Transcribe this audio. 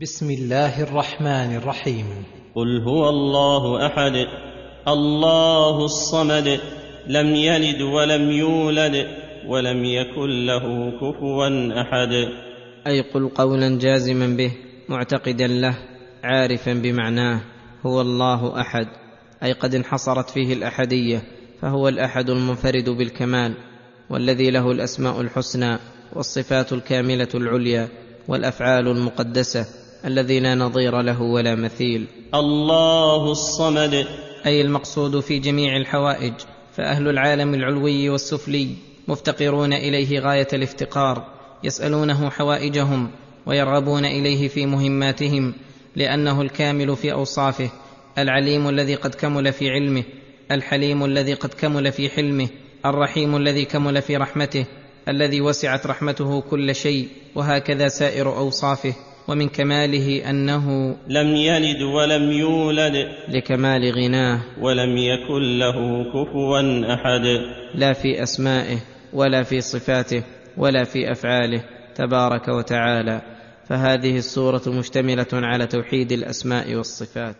بسم الله الرحمن الرحيم. قل هو الله أحد الله الصمد لم يلد ولم يولد ولم يكن له كفوا أحد. أي قل قولا جازما به معتقدا له عارفا بمعناه هو الله أحد. أي قد انحصرت فيه الأحدية فهو الأحد المنفرد بالكمال والذي له الأسماء الحسنى والصفات الكاملة العليا والأفعال المقدسة. الذي لا نظير له ولا مثيل. الله الصمد. أي المقصود في جميع الحوائج. فأهل العالم العلوي والسفلي مفتقرون إليه غاية الافتقار. يسألونه حوائجهم ويرغبون إليه في مهماتهم لأنه الكامل في أوصافه. العليم الذي قد كمل في علمه. الحليم الذي قد كمل في حلمه. الرحيم الذي كمل في رحمته. الذي وسعت رحمته كل شيء. وهكذا سائر أوصافه. ومن كماله أنه لم يلد ولم يولد لكمال غناه ولم يكن له كفوا أحد. لا في أسمائه ولا في صفاته ولا في أفعاله تبارك وتعالى. فهذه السورة مشتملة على توحيد الأسماء والصفات.